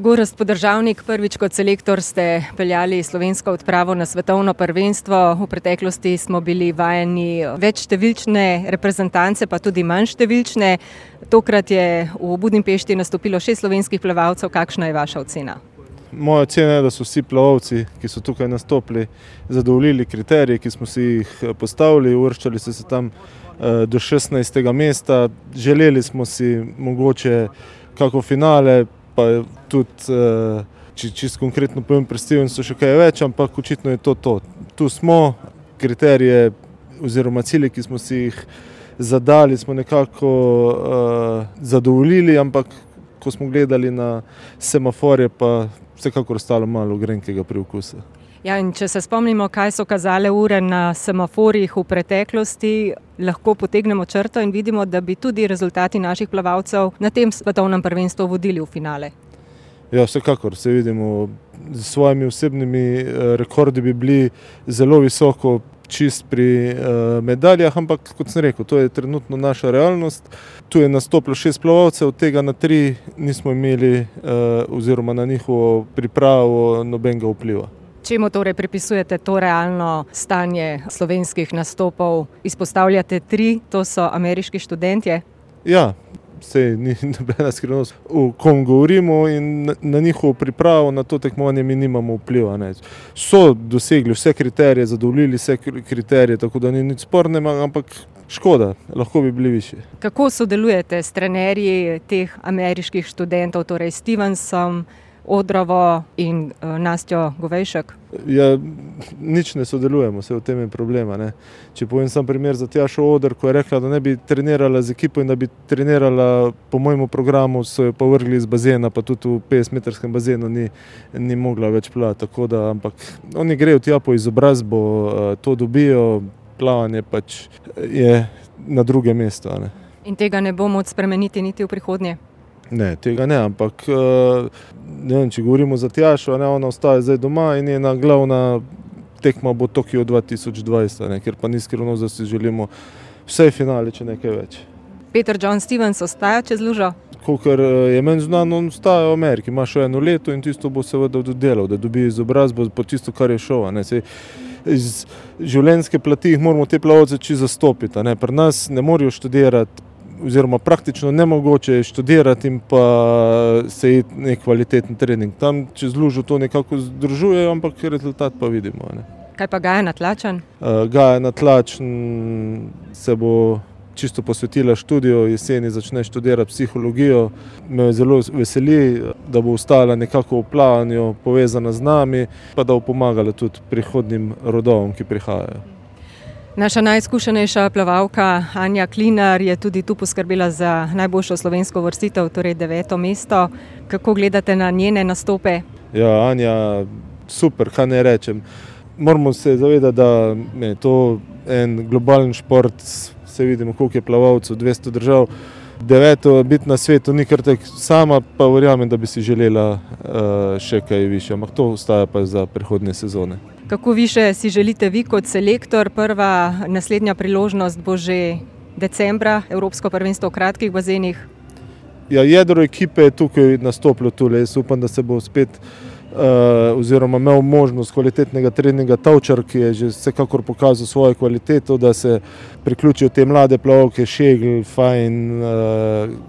Gorast podržavnik, prvič kot selektor ste peljali slovensko odpravo na svetovno prvenstvo. V preteklosti smo bili vajeni večštevilčne reprezentance, pa tudi manjštevilčne. Tokrat je v Budimpešti nastopilo šest slovenskih plavalcev. Kakšna je vaša ocena? Moja ocena je, da so vsi plavalci, ki so tukaj nastopili, zadovoljili kriterije, ki smo si jih postavili, uvrščali so se tam do 16. mesta. Želeli smo si mogoče kako finale, pa tudi, če čisto konkretno povem, pri Stevensu še kaj več, ampak očitno je to to. Tu smo, kriterije oziroma cilje, ki smo si jih zadali, smo nekako zadovoljili, ampak ko smo gledali na semaforje, pa vsekakor ostalo malo grenkega priokusa. Ja, če se spomnimo, kaj so kazale ure na semaforjih v preteklosti, lahko potegnemo črto in vidimo, da bi tudi rezultati naših plavalcev na tem svetovnem prvenstvu vodili v finale. Ja, vsekakor, saj vidimo, s svojimi osebnimi rekordi bi bili zelo visoko čisto pri medaljah, ampak kot sem rekel, to je trenutno naša realnost. Tu je nastopilo šest plavalcev, od tega na tri nismo imeli oziroma na njihovo pripravo nobenega vpliva. Čemu torej pripisujete to realno stanje slovenskih nastopov? Izpostavljate tri, to so ameriški študentje. Ja, saj ni nobena skrivnost, o kom govorimo, in na njihovo pripravo na to tekmovanje mi nimamo vpliva, ne. So dosegli vse kriterije, zadovoljili vse kriterije, tako da ni nič spornega, ampak škoda, lahko bi bili višji. Kako sodelujete s trenerji teh ameriških študentov, torej Stevensom, Odrovo in Nastjo Govejšek? Ja, nič ne sodelujemo, saj v tem je problem, a ne. Če povem samo primer za Tjašo Oder, ko je rekla, da ne bi trenirala z ekipo in da bi trenirala po mojem programu, so jo pa vrgli iz bazena, pa tudi v petdesetmetrskem bazenu ni, ni mogla več plavati, tako da, ampak oni grejo tja po izobrazbo, to dobijo, plavanje pač je na drugem mestu, a ne. In tega ne bo moč spremeniti niti v prihodnje? Ne, tega ne, ampak ne vem, če govorimo za Tjašo, ne, ona ostaja zdaj doma in njena glavna tekma bo Tokio dva tisoč dvajset, a ne, ker pa ni skrivnost, da si želimo vsaj finale, če ne kaj več. Peter John Stevens ostaja čez lužo? Kakor je meni znano, on ostaja v Ameriki, ima še eno leto in tisto bo seveda oddelal, da dobi izobrazbo po tisto, kar je šel, a ne, saj iz življenjske plati jih moramo te plavalce čisto zastopiti, pri nas ne morejo študirati oziroma praktično nemogoče je študirati in pa se iti neki kvaliteten trening. Tam čez lužo to nekako združujejo, ampak rezultat pa vidimo, ne. Kaj pa Gaja Natlačen? Gaja Natlačen se bo čisto posvetila študiju, jeseni začne študirati psihologijo. Me zelo veseli, da bo ostala nekako v plavanju povezana z nami, pa da bo pomagala tudi prihodnjim rodovom, ki prihajajo. Naša najizkušenejša plavalka Anja Klinar je tudi tu poskrbela za najboljšo slovensko uvrstitev, torej deveto mesto. Kako gledate na njene nastope? Ja, Anja, super, kaj naj rečem. Moramo se zavedati, da je to en globalen šport, saj vidimo, koliko je plavalcev, dvesto držav. Deveto biti na svetu ni kar tako, sama pa verjamem, da bi si želela še kaj višje, ampak to ostaja pa za prihodnje sezone. Kako višje si želite vi kot selektor? Prva naslednja priložnost bo že decembra, evropsko prvenstvo v kratkih bazenih. Ja, jedro ekipe je tukaj nastopilo tule, jaz upam, da se bo spet oziroma imel možnost kvalitetnega treninga Tavčar, ki je že vsekakor pokazal svojo kvaliteto, da se priključijo te mlade plavalke, Šegl, Fajin,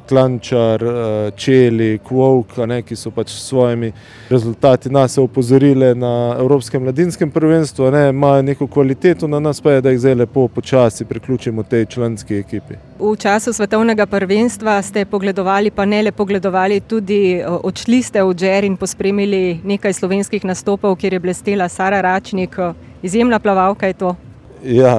Klančar, Čelik, Volk, a ne, ki so pač s svojimi rezultati nas opozorile na evropskem mladinskem prvenstvu, ne, imajo neko kvaliteto, na nas pa je, da jih zdaj lepo počasi priključimo tej članski ekipi. V času svetovnega prvenstva ste pogledovali, pa ne le pogledovali, tudi odšli ste v Džer in pospremili nekaj slovenskih nastopov, kjer je blestela Sara Račnik, izjemna plavalka je to. Ja,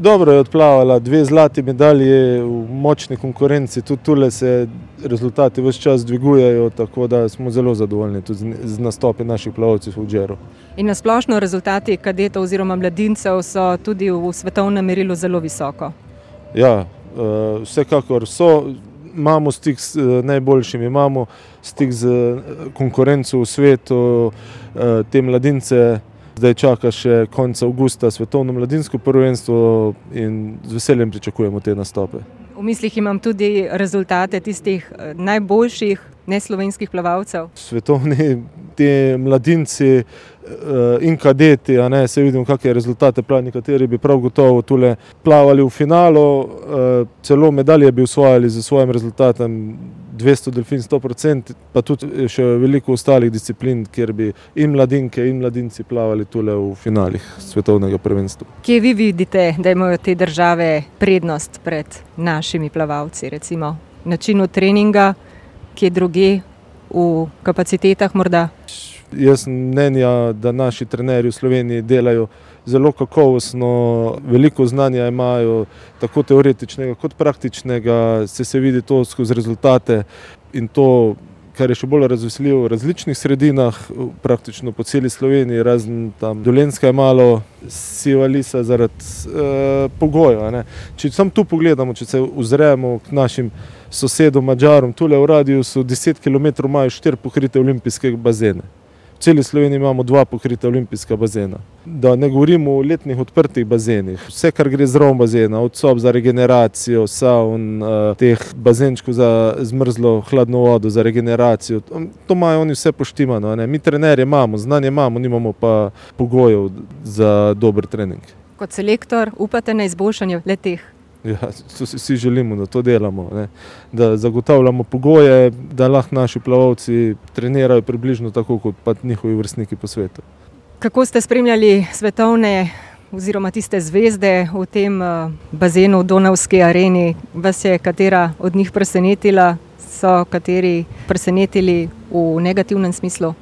dobro je odplavala, dve zlati medalji v močni konkurenci, tudi tule se rezultati ves čas dvigujejo, tako da smo zelo zadovoljni tudi z nastopi naših plavalcev v Džeru. In na splošno rezultati kadetov oziroma mladincev so tudi v svetovnem merilu zelo visoko. Ja, vsekakor so, imamo stik z najboljšimi, imamo stik s konkurenco v svetu, te mladince zdaj čaka še konec avgusta svetovno mladinsko prvenstvo in z veseljem pričakujemo te nastope. V mislih imam tudi rezultate tistih najboljših neslovenskih plavalcev? Svetovni ti mladinci in kadeti, a ne se vidimo, kakšne rezultate pravi, nekateri bi prav gotovo tule plavali v finalu, celo medalje bi osvojili z svojim rezultatom. 200 delfin, 100%, pa tudi še veliko ostalih disciplin, kjer bi in mladinke in mladinci plavali tule v finalih svetovnega prvenstva. Kje vi vidite, da imajo te države prednost pred našimi plavalci, recimo načinu treninga, kje drugje, v kapacitetah morda? Jaz mnenja, da naši trenerji v Sloveniji delajo zelo kakovostno, veliko znanja imajo, tako teoretičnega kot praktičnega, saj se vidi to skozi rezultate in to, kar je še bolj razveseljivo, v različnih sredinah, praktično po celi Sloveniji, razen tam Dolenjska je malo siva lisa zaradi pogojev, a ne. Če samo tu pogledamo, če se ozremo k našim sosedom Madžarom, tule v radiusu deset kilometrov imajo štiri pokrite olimpijske bazene. Celi Sloveniji imamo dva pokrita olimpijska bazena. Da ne govorimo o letnih odprtih bazenih, vse, kar gre zraven bazena, od sob za regeneracijo, savn, teh bazenčkov za zmrzlo hladno vodo, za regeneracijo, to imajo oni vse poštimano, ne, mi trenerje imamo, znanje imamo, nimamo pa pogojev za dober trening. Kot selektor upate na izboljšanje le-teh? Ja, to si vsi želimo, da to delamo, ne. Da zagotavljamo pogoje, da lahko naši plavalci trenirajo približno tako kot njihovi vrstniki po svetu. Kako ste spremljali svetovne oziroma tiste zvezde v tem bazenu v Donavski areni, vas je katera od njih presenetila, so kateri presenetili v negativnem smislu?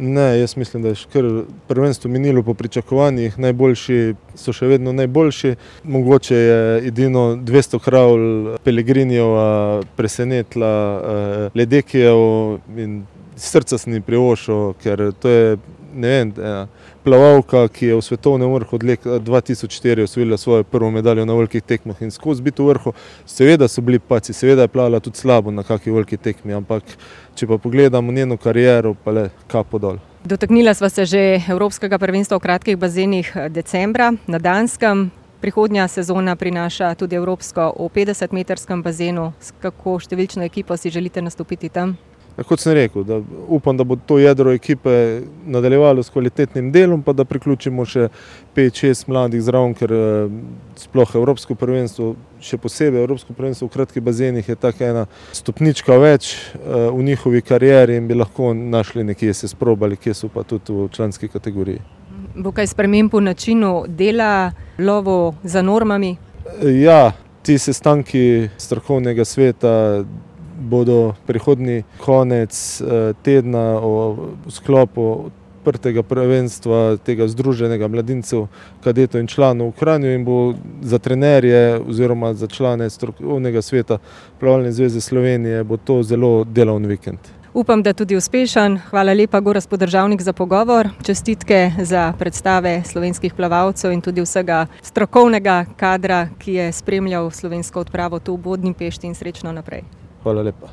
Ne, jaz mislim, da je kar prvenstvo minilo po pričakovanjih, najboljši so še vedno najboljši, mogoče je edino dvesto kravl Pellegrinijeva presenetila Ledekijevo in srca sem ji privoščil, ker to je, ne vem, plavalka, ki je v svetovnem vrhu od leta dva tisoč štiri osvojila svojo prvo medaljo na velikih tekmah in skozi biti v vrhu, seveda so bili padci, seveda je plavala tudi slabo na kaki veliki tekmi, ampak če pa pogledamo njeno kariero, pa le kapo dol. Dotaknila sva se že evropskega prvenstva v kratkih bazenih decembra na Danskem. Prihodnja sezona prinaša tudi evropsko v petdesetmetrskem bazenu, s kako številčno ekipo si želite nastopiti tam? Kot sem rekel, da upam, da bo to jedro ekipe nadaljevalo s kvalitetnim delom pa da priključimo še pet, šest mladih zraven, ker sploh evropsko prvenstvo, še posebej evropsko prvenstvo v kratkih bazenih je tako ena stopnička več v njihovi karieri in bi lahko našli nekje, se sprobali, kje so pa tudi v članski kategoriji. Bo kaj sprememb v načinu dela, lovu za normami? Ja, ti sestanki strokovnega sveta bodo prihodnji konec tedna v sklopu odprtega prvenstva tega združenega mladincev, kadetov in članov v Kranju in bo za trenerje oziroma za člane strokovnega sveta Plavalne zveze Slovenije bo to zelo delovni vikend. Upam, da tudi uspešen, hvala lepa, Gorazd Podržavnik, za pogovor, čestitke za predstave slovenskih plavalcev in tudi vsega strokovnega kadra, ki je spremljal slovensko odpravo tu v Budimpešti in srečno naprej. Hvala lepa.